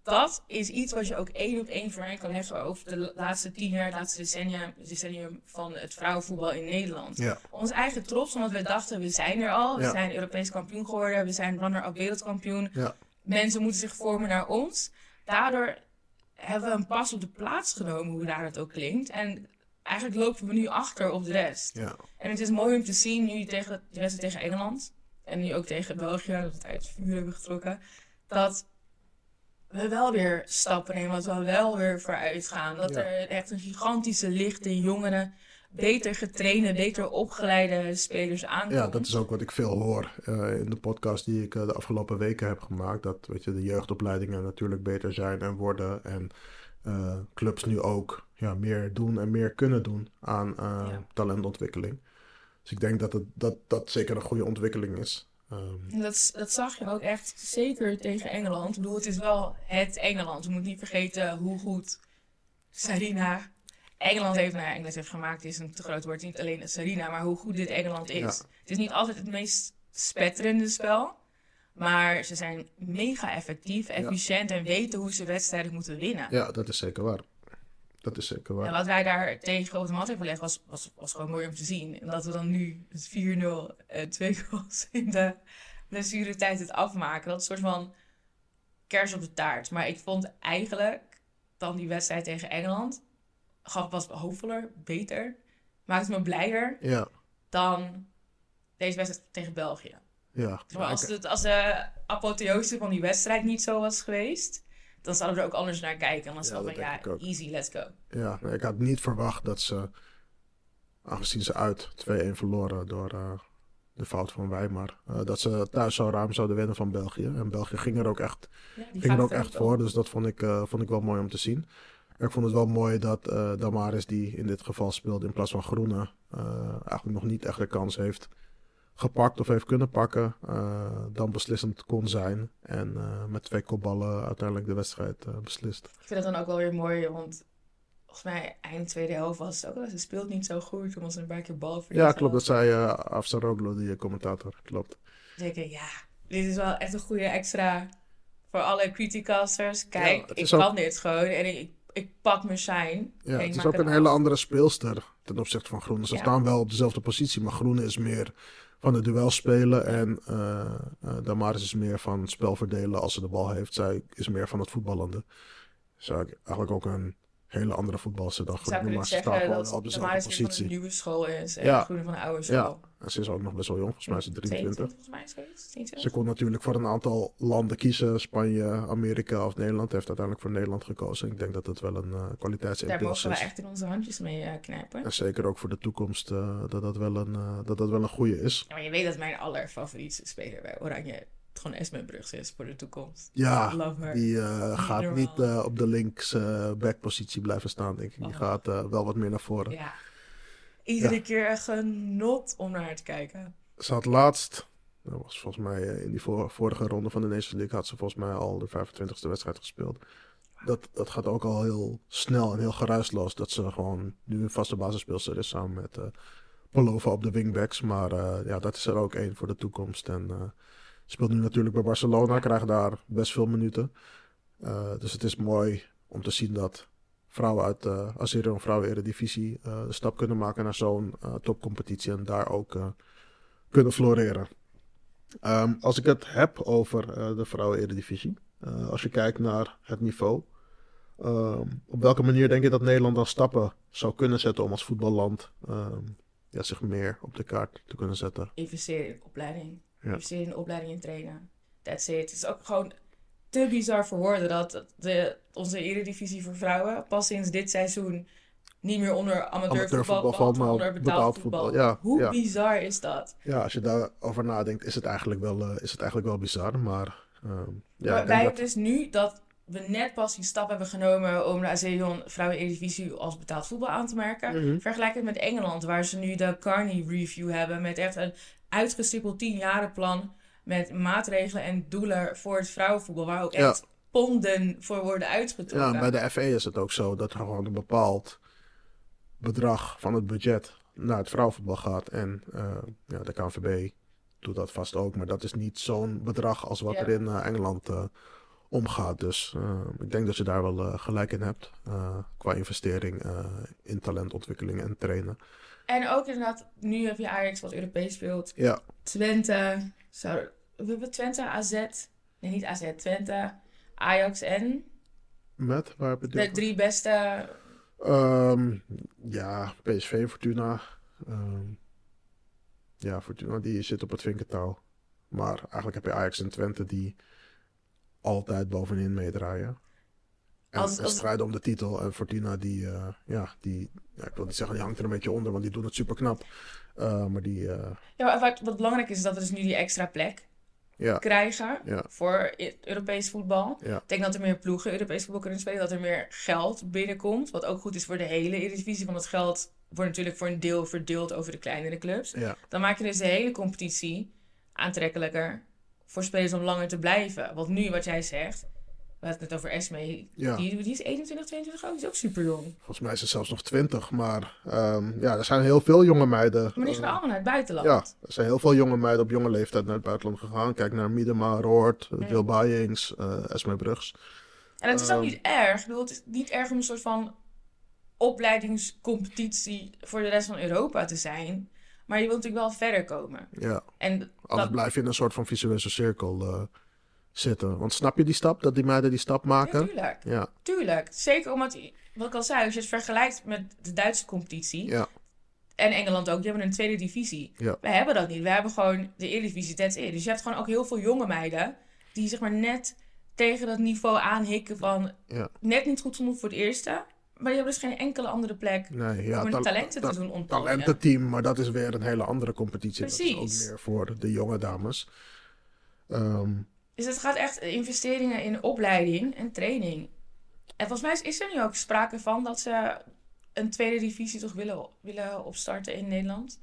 dat is iets wat je ook één op één voor mij kan leggen over de laatste tien jaar, laatste decennia, decennium van het vrouwenvoetbal in Nederland. ja, Ons eigen trots, omdat we dachten, we zijn er al, we Ja. zijn Europees kampioen geworden, we zijn runner-up wereldkampioen. ja, Mensen moeten zich vormen naar ons. Daardoor hebben we een pas op de plaats genomen, hoe daar het ook klinkt. En eigenlijk lopen we nu achter op de rest. ja, En het is mooi om te zien, nu tegen de wedstrijd tegen Engeland en nu ook tegen België, dat we het uit het vuur hebben getrokken, dat we wel weer stappen nemen, dat we wel weer vooruit gaan. Dat Ja. er echt een gigantische lichte jongeren, beter getrainde, beter opgeleide spelers aankomen. ja, dat is ook wat ik veel hoor eh, in de podcast die ik eh, de afgelopen weken heb gemaakt. Dat weet je, de jeugdopleidingen natuurlijk beter zijn en worden. En eh, clubs nu ook ja, meer doen en meer kunnen doen aan eh, Ja. talentontwikkeling. Dus ik denk dat het, dat, dat zeker een goede ontwikkeling is. Ehm, En Dat, dat zag je ook echt zeker tegen Engeland. Ik bedoel, het is wel het Engeland. We moeten niet vergeten hoe goed Sarina Engeland heeft, nou ja, Engeland heeft gemaakt, is een te groot woord. Niet alleen Sarina, maar hoe goed dit Engeland is. Ja. Het is niet altijd het meest spetterende spel. Maar ze zijn mega effectief, efficiënt en weten hoe ze wedstrijden moeten winnen. ja, dat is zeker waar. Dat is zeker waar. En wat wij daar tegen op de mat hebben gelegd was, was, was gewoon mooi om te zien. En dat we dan nu het 4-0 en 2 goals in de blessuretijd het afmaken. Dat is een soort van kers op de taart. Maar ik vond eigenlijk dan die wedstrijd tegen Engeland, gaf was hoopvoller, beter. Maakte me blijer Ja, dan deze wedstrijd tegen België. Ja. Maar, als, het, als de apotheose van die wedstrijd niet zo was geweest, dan zouden we er ook anders naar kijken. En dan zouden we van ja, easy, let's go. Ja, ik had niet verwacht dat ze, aangezien ze uit 2-1 verloren door eh, de fout van Weimar, eh, dat ze thuis zo ruim zouden winnen van België. En België ging er ook echt, Ja, ging er ook echt voor, dus dat vond ik, eh, vond ik wel mooi om te zien. Ik vond het wel mooi dat eh, Damaris, die in dit geval speelde in plaats van Groene, eh, eigenlijk nog niet echt de kans heeft gepakt of heeft kunnen pakken. eh, dan beslissend kon zijn. En eh, met twee kopballen uiteindelijk de wedstrijd eh, beslist. Ik vind het dan ook wel weer mooi, want volgens mij eind tweede helft was het ook wel. Ze speelt niet zo goed, toen was er een paar keer bal Ja, klopt. Dat zei uh, Afsaroglu, die commentator. Klopt. ik, ja, dit is wel echt een goede extra voor alle criticasters. Kijk, Ja, ik kan dit gewoon en ik, ik pak mijn shine. Ja, het is ook een af. hele andere speelster ten opzichte van Groene. Ze Ja. staan wel op dezelfde positie, maar Groene is meer van het duel spelen. En eh, Damaris is meer van het spel verdelen als ze de bal heeft. Zij is meer van het voetballende. Dus eigenlijk ook een hele andere voetbalster dan zou Groene. kunnen Maar ze staan zeggen gewoon dat op de dezelfde een nieuwe school is en Ja. Groene van de oude Ja, school. en ze is ook nog best wel jong. Volgens mij is ze 23. 22 volgens mij is het, 22. Ze kon natuurlijk voor een aantal landen kiezen. Spanje, Amerika of Nederland. Heeft uiteindelijk voor Nederland gekozen. Ik denk dat het wel een uh, Daar kwaliteitsimpuls mogen we is. echt in onze handjes mee eh, knijpen. En zeker ook voor de toekomst uh, dat, dat, wel een, uh, dat dat wel een goede is. Ja, maar je weet dat mijn allerfavoriete speler bij Oranje gewoon Esme Brugs is voor de toekomst. Ja, die uh, gaat normaal. niet uh, op de links uh, backpositie blijven staan, denk ik. Die Oh. gaat wel wat meer naar voren. Ja. Iedere Ja. keer een genot om naar haar te kijken. Ze had laatst, Dat was volgens mij eh, in die vor- vorige ronde van de Nations League had ze volgens mij al de 25e wedstrijd gespeeld. Dat, dat gaat ook al heel snel en heel geruisloos. Dat ze gewoon nu een vaste basisspeelster is samen met eh Palova op de wingbacks. Maar eh, ja, dat is er ook één voor de toekomst. En eh, speelt nu natuurlijk bij Barcelona, krijgt daar best veel minuten. Eh, dus het is mooi om te zien dat vrouwen uit de Azerion Vrouwen Eredivisie eh, de stap kunnen maken naar zo'n eh, topcompetitie en daar ook eh, kunnen floreren. Ehm, als ik het heb over eh, de Vrouwen Eredivisie, eh, als je kijkt naar het niveau, ehm, op welke manier denk je dat Nederland dan stappen zou kunnen zetten om als voetballand ehm, ja, zich meer op de kaart te kunnen zetten? Investeren in opleiding. Ja. Investeren in opleiding en trainen. That's it. Het is ook gewoon te bizar voor woorden dat de, onze eredivisie voor vrouwen pas sinds dit seizoen niet meer onder amateurvoetbal Amateurvoetbal valt, maar onder betaald betaald voetbal. voetbal. Ja, Hoe ja. bizar is dat? Ja, als je daarover nadenkt, is het eigenlijk wel, eh, is het eigenlijk wel bizar. Maar ehm, ja, maar wij hebben dat, dus nu dat we net pas die stap hebben genomen om de Azerion Vrouwen Eredivisie als betaald voetbal aan te merken. Mhm. Vergelijk het met Engeland, waar ze nu de Carney Review hebben met echt een uitgestippeld 10 plan met maatregelen en doelen voor het vrouwenvoetbal, waar ook Ja. echt ponden voor worden uitgetrokken. ja, bij de FE is het ook zo dat er gewoon een bepaald bedrag van het budget naar het vrouwenvoetbal gaat. En eh, ja, de KNVB doet dat vast ook. Maar dat is niet zo'n bedrag als wat Ja. er in eh, Engeland eh, omgaat. Dus eh, ik denk dat je daar wel eh, gelijk in hebt. eh, qua investering in talentontwikkeling en trainen. En ook inderdaad, nu heb je Ajax wat Europees speelt. Ja, Twente, zou, we hebben Twente, AZ, nee niet AZ, Twente, Ajax en met? Waar je de drie beste Ehm, ja, PSV, Fortuna. Ehm, ja, Fortuna die zit op het vinkertouw. Maar eigenlijk heb je Ajax en Twente die altijd bovenin meedraaien. En, Als- en als- strijden om de titel. En Fortuna die, eh, ja, die, ja, ik wil niet zeggen die hangt er een beetje onder, want die doen het super knap. maar die, eh, Ja, maar wat, wat belangrijk is, is dat we dus nu die extra plek ja, krijgen Ja. voor i- Europees voetbal. Ik denk dat er meer ploegen Europees voetbal kunnen spelen, dat er meer geld binnenkomt. Wat ook goed is voor de hele Eredivisie, want het geld wordt natuurlijk voor een deel verdeeld over de kleinere clubs. Dan maak je dus de hele competitie aantrekkelijker voor spelers om langer te blijven. Want nu, wat jij zegt, we hadden het net over Esme, Ja. die, die is 21, 22 ook, die is ook super jong. volgens mij is het zelfs nog 20. Maar ehm, ja, er zijn heel veel jonge meiden. Maar die eh, gaan allemaal naar het buitenland. Ja, er zijn heel veel jonge meiden op jonge leeftijd naar het buitenland gegaan. Kijk naar Miedema, Roord. Wil Bayings, eh Esme Brugs. En het is ook Ehm. niet erg. Ik bedoel, het is niet erg om een soort van opleidingscompetitie voor de rest van Europa te zijn. Maar je wilt natuurlijk wel verder komen. Ja, En anders dat, blijf je in een soort van visueuze cirkel eh, zitten. Want snap je die stap, dat die meiden die stap maken? Natuurlijk, Ja, tuurlijk. Zeker omdat, wat ik al zei, als je het vergelijkt met de Duitse competitie. ja, En Engeland ook, die hebben een tweede divisie. Ja. Wij hebben dat niet. We hebben gewoon de Eredivisie, that's it. Dus je hebt gewoon ook heel veel jonge meiden die zeg maar net tegen dat niveau aanhikken van ja. net niet goed genoeg voor het eerste. Maar die hebben dus geen enkele andere plek Nee, ja, om talenten te doen ontplooien. talententeam, maar dat is weer een hele andere competitie. Dat is Precies. ook meer voor de jonge dames. Ehm, Dus het gaat echt investeringen in opleiding en training. En volgens mij is- er nu ook sprake van dat ze een tweede divisie toch willen, willen opstarten in Nederland.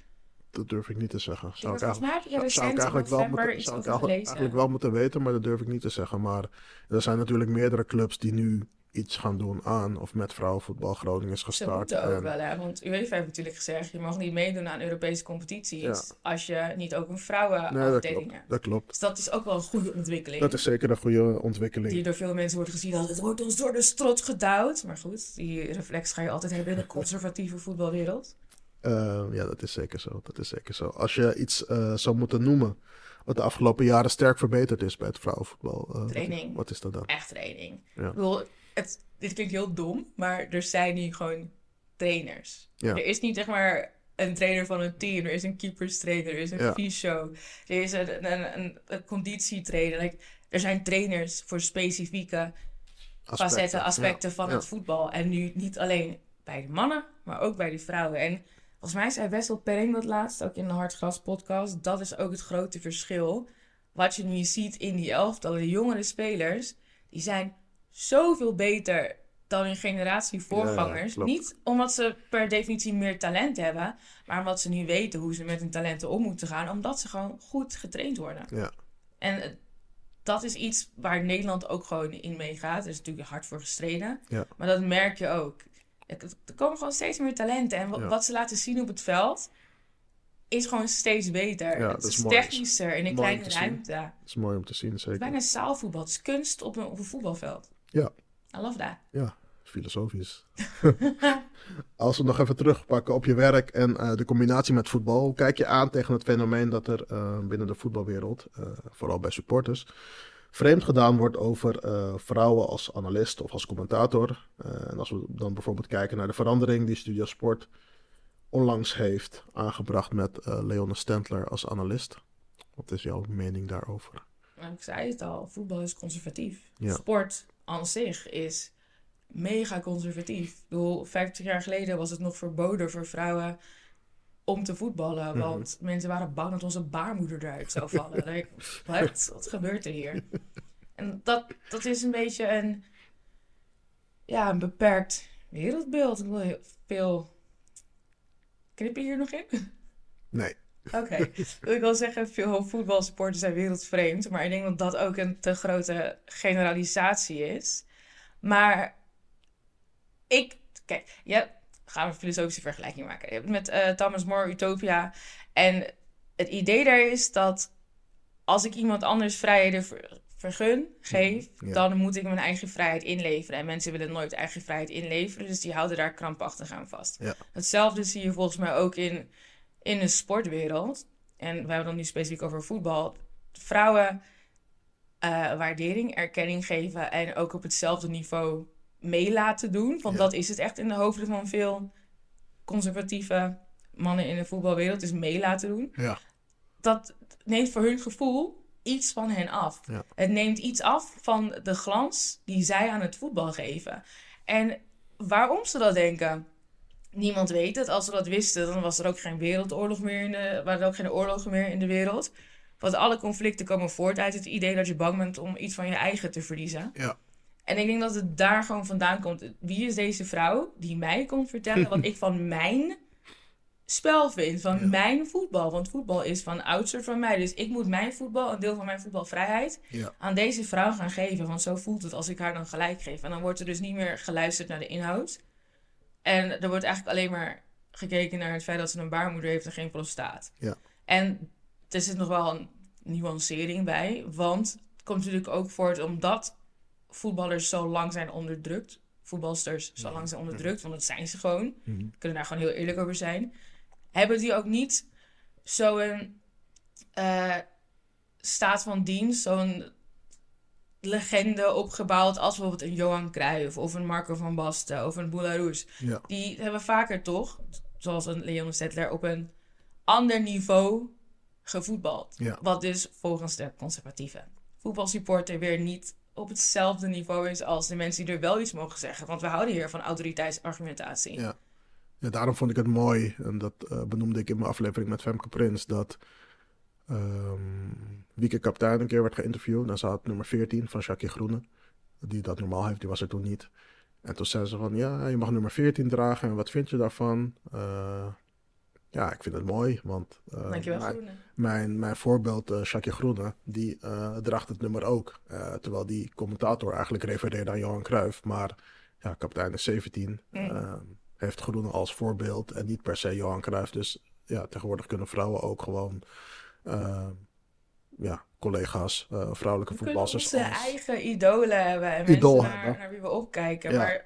dat durf ik niet te zeggen. Zou ik je Zou- eigenlijk wel moeten, zou ik eigenlijk, gelezen. eigenlijk wel moeten weten, maar dat durf ik niet te zeggen. Maar er zijn natuurlijk meerdere clubs die nu iets gaan doen aan of met vrouwenvoetbal. Groningen is Ze gestart. moeten ook en- wel, hè? Want UEFA heeft natuurlijk gezegd, je mag niet meedoen aan Europese competities Ja. als je niet ook een nee, dat vrouwenafdeling hebt. Dat klopt. Dus dat is ook wel een goede ontwikkeling. Dat is zeker een goede ontwikkeling. Die door veel mensen wordt gezien als het wordt ons door de strot gedouwd. Maar goed, die reflex ga je altijd hebben in de conservatieve voetbalwereld. Eh, ja, dat is zeker zo. Dat is zeker zo. Als je iets eh, zou moeten noemen wat de afgelopen jaren sterk verbeterd is bij het vrouwenvoetbal. eh, wat- Training. Wat, is dat dan? Echt training. Ja. Ik bedoel, het, dit klinkt heel dom, maar er zijn nu gewoon trainers. Ja. Er is niet zeg maar een trainer van een team. Er is een keeperstrainer, er is een Ja. fysio, er is een, een, een, een conditietrainer. Like, er zijn trainers voor specifieke facetten, aspecten van het voetbal. En nu niet alleen bij de mannen, maar ook bij de vrouwen. En volgens mij zei Wessel Perring dat laatst, ook in de Hartgras podcast. Dat is ook het grote verschil. Wat je nu ziet in die elftallen, de jongere spelers, die zijn zoveel beter dan hun generatie voorgangers. Niet omdat ze per definitie meer talent hebben, maar omdat ze nu weten hoe ze met hun talenten om moeten gaan, omdat ze gewoon goed getraind worden. Ja. En eh, dat is iets waar Nederland ook gewoon in meegaat. Er is natuurlijk hard voor gestreden. Ja. Maar dat merk je ook. Er komen gewoon steeds meer talenten. En wat ze laten zien op het veld is gewoon steeds beter. Ja, het dat is is technischer in een kleine ruimte. Het Dat is mooi om te zien, is zeker. bijna zaalvoetbal. Het is kunst op een, op een voetbalveld. Ja. I love that. Ja, filosofisch. Als we nog even terugpakken op je werk en eh, de combinatie met voetbal. Hoe kijk je aan tegen het fenomeen dat er eh, binnen de voetbalwereld, eh, vooral bij supporters, vreemd gedaan wordt over vrouwen als analist of als commentator? En als we dan bijvoorbeeld kijken naar de verandering die Studio Sport onlangs heeft aangebracht met Leone Stentler als analist. Wat is jouw mening daarover? Nou, ik zei het al, voetbal is conservatief. Ja. Sport aan zich is mega conservatief. Ik bedoel, 50 jaar geleden was het nog verboden voor vrouwen om te voetballen. Mhm. Want mensen waren bang dat onze baarmoeder eruit zou vallen. like, wat? Wat gebeurt er hier? En dat, dat is een beetje een, ja, een beperkt wereldbeeld. Ik wil heel veel... Knip je hier nog in? Nee. Oké, ik wil zeggen, veel voetbalsporters zijn wereldvreemd. Maar ik denk dat dat ook een te grote generalisatie is. Maar ik, kijk, ja, gaan we een filosofische vergelijking maken. Je hebt met eh, Thomas More Utopia. En het idee daar is dat als ik iemand anders vrijheden ver- vergun, geef, Ja. dan moet ik mijn eigen vrijheid inleveren. En mensen willen nooit eigen vrijheid inleveren, dus die houden daar krampachtig aan vast. Ja. Hetzelfde zie je volgens mij ook in, in de sportwereld. En we hebben dan nu specifiek over voetbal. Vrouwen eh, waardering, erkenning geven en ook op hetzelfde niveau mee laten doen. Want Ja. dat is het echt in de hoofden van veel conservatieve mannen in de voetbalwereld, is mee laten doen. Ja. Dat neemt voor hun gevoel iets van hen af. Ja. Het neemt iets af van de glans die zij aan het voetbal geven. En waarom ze dat denken, niemand weet het. Als ze dat wisten, dan was er ook geen wereldoorlog meer in de, waren er ook geen oorlogen meer in de wereld. Want alle conflicten komen voort uit het idee dat je bang bent om iets van je eigen te verliezen. Ja. En ik denk dat het daar gewoon vandaan komt. Wie is deze vrouw die mij komt vertellen wat ik van mijn spel vind, van Ja. mijn voetbal? Want voetbal is van oudsher van mij. Dus ik moet mijn voetbal, een deel van mijn voetbalvrijheid, Ja. aan deze vrouw gaan geven. Want zo voelt het als ik haar dan gelijk geef. En dan wordt er dus niet meer geluisterd naar de inhoud. En er wordt eigenlijk alleen maar gekeken naar het feit dat ze een baarmoeder heeft en geen prostaat. Ja. En er zit nog wel een nuancering bij. Want het komt natuurlijk ook voort omdat voetballers zo lang zijn onderdrukt. Voetbalsters zo lang zijn onderdrukt, want dat zijn ze gewoon. Mhm. Kunnen daar gewoon heel eerlijk over zijn. Hebben die ook niet zo'n eh, staat van dienst, zo'n legende opgebouwd als bijvoorbeeld een Johan Cruijff of een Marco van Basten of een Boularoes. Ja. Die hebben vaker toch, zoals een Leon Stettler, op een ander niveau gevoetbald. Ja. Wat dus volgens de conservatieve voetbalsupporter weer niet op hetzelfde niveau is als de mensen die er wel iets mogen zeggen. Want we houden hier van autoriteitsargumentatie. Ja. Ja, daarom vond ik het mooi, en dat eh, benoemde ik in mijn aflevering met Femke Prins, dat ehm Wieke Kaptein een keer werd geïnterviewd. En ze had nummer 14 van Jackie Groene, die dat normaal heeft, die was er toen niet. En toen zei ze van, ja, je mag nummer 14 dragen en wat vind je daarvan? Eh, ja, ik vind het mooi, want eh, Dankjewel, mijn, Groene. mijn, mijn voorbeeld, Jackie Groene, die eh, draagt het nummer ook. Eh, terwijl die commentator eigenlijk refereerde aan Johan Cruijff, maar ja, kapitein is 17. Mm. heeft Groene als voorbeeld en niet per se Johan Cruijff. Dus ja, tegenwoordig kunnen vrouwen ook gewoon ja, collega's, eh, vrouwelijke We voetballers onze als... eigen idolen hebben en Idool mensen naar, hebben. naar wie we opkijken. Ja. Maar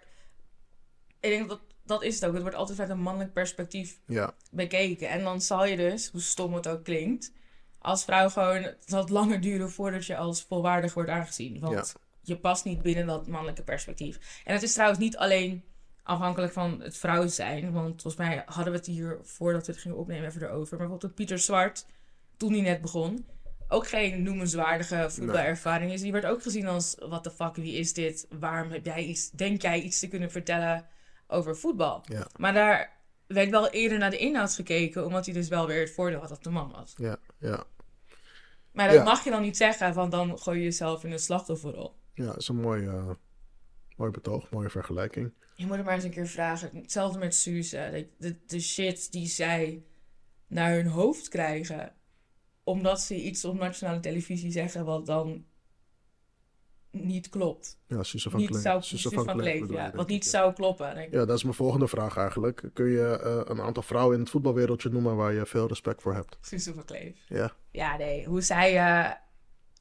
ik denk dat dat is het ook. Het wordt altijd vanuit een mannelijk perspectief Ja, bekeken. En dan zal je dus, hoe stom het ook klinkt, als vrouw gewoon, het zal langer duren voordat je als volwaardig wordt aangezien. Want je past niet binnen dat mannelijke perspectief. En het is trouwens niet alleen afhankelijk van het vrouw zijn. Want volgens mij hadden we het hier, voordat we het gingen opnemen, even erover. Maar bijvoorbeeld Pieter Zwart, toen hij net begon, ook geen noemenswaardige voetbalervaring is. Die werd ook gezien als, what the fuck, wie is dit? Waarom heb jij iets, denk jij iets te kunnen vertellen over voetbal? ja, Maar daar werd wel eerder naar de inhoud gekeken, omdat hij dus wel weer het voordeel had dat de man was. ja, ja. Maar dat Ja. mag je dan niet zeggen, want dan gooi je jezelf in een slachtofferrol. Ja, dat is een mooi, eh, Mooi betoog, mooie vergelijking. Je moet hem maar eens een keer vragen. Hetzelfde met Suze. De, de, de shit die zij naar hun hoofd krijgen. Omdat ze iets op nationale televisie zeggen wat dan niet klopt. Ja, Suze van niet Kleef. zou, Suze Suze van van Kleef ja. Wat niet ja. zou kloppen. denk ik. Ja, dat is mijn volgende vraag eigenlijk. Kun je eh, een aantal vrouwen in het voetbalwereldje noemen waar je veel respect voor hebt? Suze van Kleef. Ja, Ja, nee. Hoe zij, eh,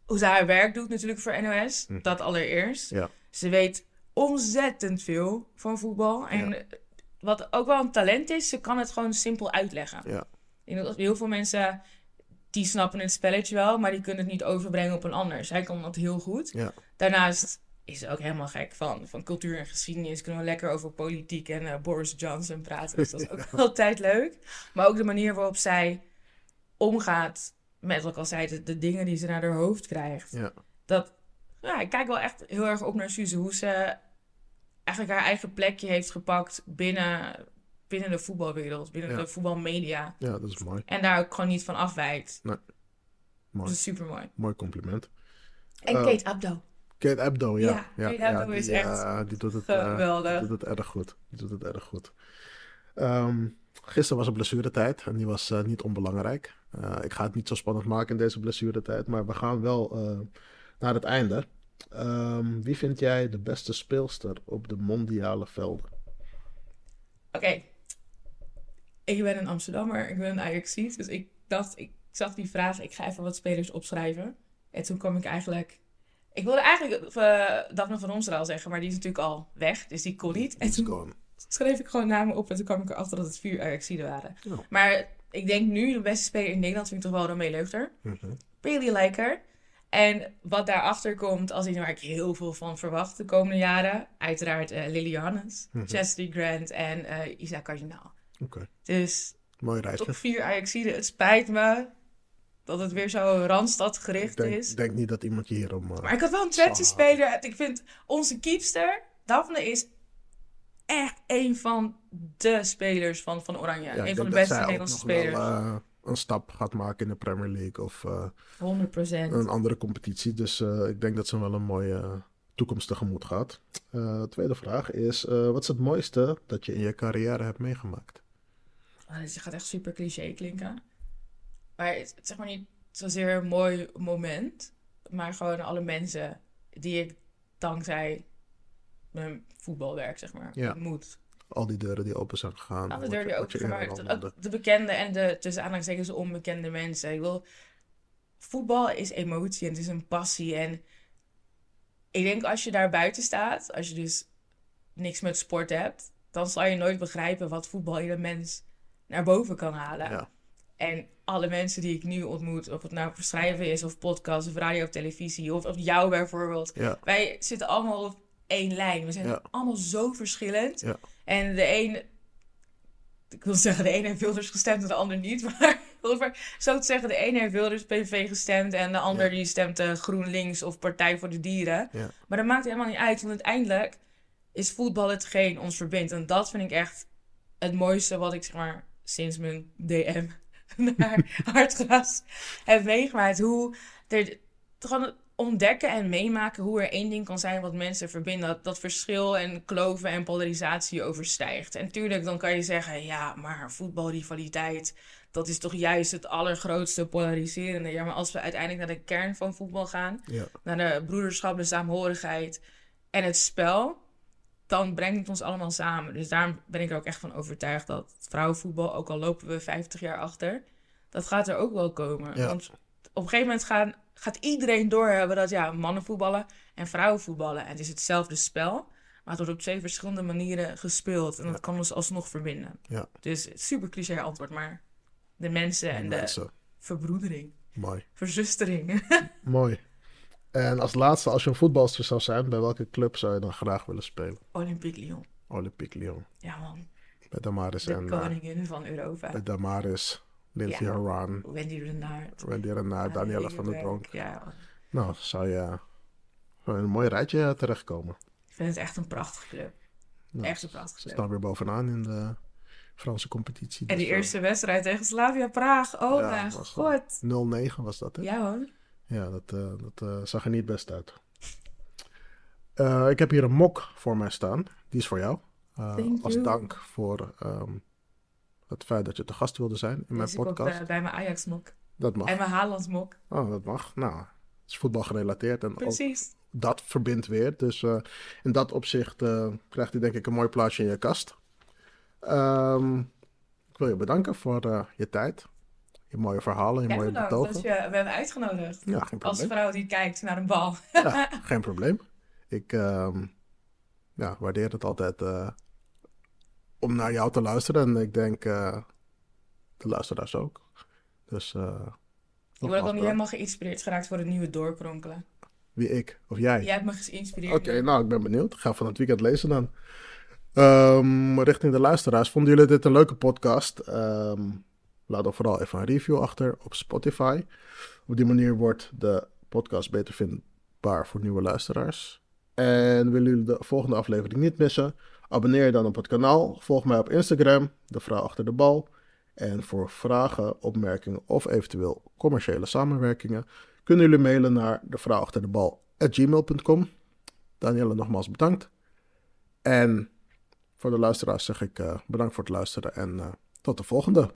hoe zij haar werk doet natuurlijk voor NOS. Mhm. Dat allereerst. ja, Ze weet ontzettend veel van voetbal. En Ja. wat ook wel een talent is, ze kan het gewoon simpel uitleggen. ja, Ik denk dat heel veel mensen, die snappen het spelletje wel, maar die kunnen het niet overbrengen op een ander. Zij kan dat heel goed. ja. Daarnaast is ze ook helemaal gek van, van cultuur en geschiedenis. Kunnen we lekker over politiek en eh, Boris Johnson praten. Dus dat is ook altijd leuk. Maar ook de manier waarop zij omgaat met, wat ik al zei, de, de dingen die ze naar haar hoofd krijgt. ja. Dat, ja, ik kijk wel echt heel erg op naar Suze. Hoe ze eigenlijk haar eigen plekje heeft gepakt binnen, binnen de voetbalwereld. Binnen Ja. de voetbalmedia. Ja, dat is mooi. En daar ook gewoon niet van afwijkt. Mooi. Dat is super mooi. Mooi compliment. En Eh, Kate Abdo. Kate Abdo, ja. Ja, Kate Abdo die, is echt ja, die doet het, eh, geweldig. die doet het erg goed. Die doet het erg goed. Ehm, gisteren was het blessuretijd en die was eh, niet onbelangrijk. Eh, ik ga het niet zo spannend maken in deze blessuretijd, maar we gaan wel eh, naar het einde. Ehm, wie vind jij de beste speelster op de mondiale velden? Oké. Ik ben een Amsterdammer. Ik ben een Ajaxiet. Dus ik dacht, ik zag die vraag. Ik ga even wat spelers opschrijven. En toen kwam ik eigenlijk... Ik wilde eigenlijk uh, Daphne van Romsdaal zeggen. Maar die is natuurlijk al weg. Dus die kon niet. En toen schreef ik gewoon namen op. En toen kwam ik erachter dat het vier Ajaxiden waren. Ja. Maar ik denk nu, de beste speler in Nederland vind ik toch wel Romee Leufter. Mhm. Really like her. En wat daarachter komt, als iets waar ik heel veel van verwacht de komende jaren. Uiteraard eh Lily. Chastity Grant en eh Isa Kardinaal. Oké, Dus mooi rijtje. top 4 Ajaxiden. Het spijt me dat het weer zo Randstad Ik gericht denk, is. denk niet dat iemand hierom... eh, Maar ik had wel een Twente speler. Ik vind onze keepster, Daphne, is echt een van de spelers van, van Oranje. ja, ik een van de beste Nederlandse nog wel, spelers. eh, een stap gaat maken in de Premier League of... eh, 100%. een andere competitie. Dus eh, ik denk dat ze wel een mooie eh, toekomst tegemoet gaat. Eh, tweede vraag is: eh, wat is het mooiste dat je in je carrière hebt meegemaakt? Ah, dit gaat echt super cliché klinken. Maar het het is zeg maar niet zozeer een mooi moment. Maar gewoon alle mensen die ik dankzij mijn voetbalwerk, zeg maar, Ja. ontmoet. Al die deuren die open zijn gegaan. Alle wat deuren die open al Ook noemde. de bekende en de tussen aanhalingstekens onbekende mensen. Ik wil, voetbal is emotie en het is een passie. En ik denk als je daar buiten staat, als je dus niks met sport hebt, dan zal je nooit begrijpen wat voetbal in een mens naar boven kan halen. Ja. En alle mensen die ik nu ontmoet, of het nou voor schrijven is, of podcast, of radio of televisie, of, of jou bijvoorbeeld. Ja, Wij zitten allemaal op één lijn. We zijn Ja. allemaal zo verschillend. Ja. En de een, ik wil zeggen, de ene heeft Wilders gestemd en de ander niet. Maar zo te zeggen, de ene heeft Wilders PVV gestemd en de ander die stemt eh, GroenLinks of Partij voor de Dieren. Maar dat maakt helemaal niet uit, want uiteindelijk is voetbal hetgeen ons verbindt. En dat vind ik echt het mooiste wat ik zeg maar sinds mijn DM naar Hartgras heb meegemaakt. Hoe er gewoon ontdekken en meemaken hoe er één ding kan zijn wat mensen verbindt. Dat, dat verschil en kloven en polarisatie overstijgt. En tuurlijk, dan kan je zeggen, ja, maar voetbalrivaliteit, dat is toch juist het allergrootste polariserende. Ja, maar als we uiteindelijk naar de kern van voetbal gaan, ja, naar de broederschap, de saamhorigheid en het spel, dan brengt het ons allemaal samen. Dus daarom ben ik er ook echt van overtuigd dat vrouwenvoetbal, ook al lopen we 50 jaar achter, dat gaat er ook wel komen. Ja. Want op een gegeven moment gaan, gaat iedereen doorhebben dat ja, mannen voetballen en vrouwen voetballen. En het is hetzelfde spel, maar het wordt op twee verschillende manieren gespeeld. En dat kan ons alsnog verbinden. ja. Dus super cliché antwoord, maar de mensen en de Mensen. verbroedering, Mooi. verzustering. Mooi. En als laatste, als je een voetbalster zou zijn, bij welke club zou je dan graag willen spelen? Olympique Lyon. Olympique Lyon. Ja man, Bij Damaris de en eh, koningin van Europa. bij Damaris, Lindsay Ja. Horan, Wendy Renard. Wendy Renard, Daniela van der Donk. Ja, Nou, zou je van een mooi rijtje terechtkomen. ik vind het echt een prachtige club. Nou, echt een prachtige Ze club. staan weer bovenaan in de Franse competitie. En die dus, eh, eerste wedstrijd tegen Slavia Praag. Oh Ja, mijn god. 0-9 was dat, hè? Ja hoor. Ja, dat, eh, dat eh, zag er niet best uit. Eh, ik heb hier een mok voor mij staan. Die is voor jou. Als dank voor ehm, het feit dat je te gast wilde zijn in mijn ik podcast. eh, bij mijn Ajax-mok. Dat mag. En mijn Haaland-mok. Oh, dat mag. Nou, het is voetbal gerelateerd en Precies. dat verbindt weer. Dus in dat opzicht krijgt hij denk ik een mooi plaatsje in je kast. Ehm, ik wil je bedanken voor je tijd, je mooie verhalen, je Ja, mooie betogen. dat je me hebt uitgenodigd. Ja, geen Als vrouw die kijkt naar een bal. Ja, geen probleem. Ik ehm, ja, waardeer het altijd eh, om naar jou te luisteren. En ik denk eh, de luisteraars ook. Dus eh, Ik word ook niet helemaal geïnspireerd geraakt voor het nieuwe doorkronkelen. Wie ik of jij? Jij hebt me geïnspireerd. Oké, nou, ik ben benieuwd. Ik ga van het weekend lezen dan. Ehm, richting de luisteraars. Vonden jullie dit een leuke podcast? Ehm, laat dan vooral even een review achter op Spotify. Op die manier wordt de podcast beter vindbaar voor nieuwe luisteraars. En willen jullie de volgende aflevering niet missen? Abonneer je dan op het kanaal. Volg mij op Instagram, de vrouw achter de bal. En voor vragen, opmerkingen of eventueel commerciële samenwerkingen kunnen jullie mailen naar de vrouw achter de bal gmail.com. Danielle, nogmaals bedankt. En voor de luisteraars zeg ik eh, bedankt voor het luisteren en eh, tot de volgende.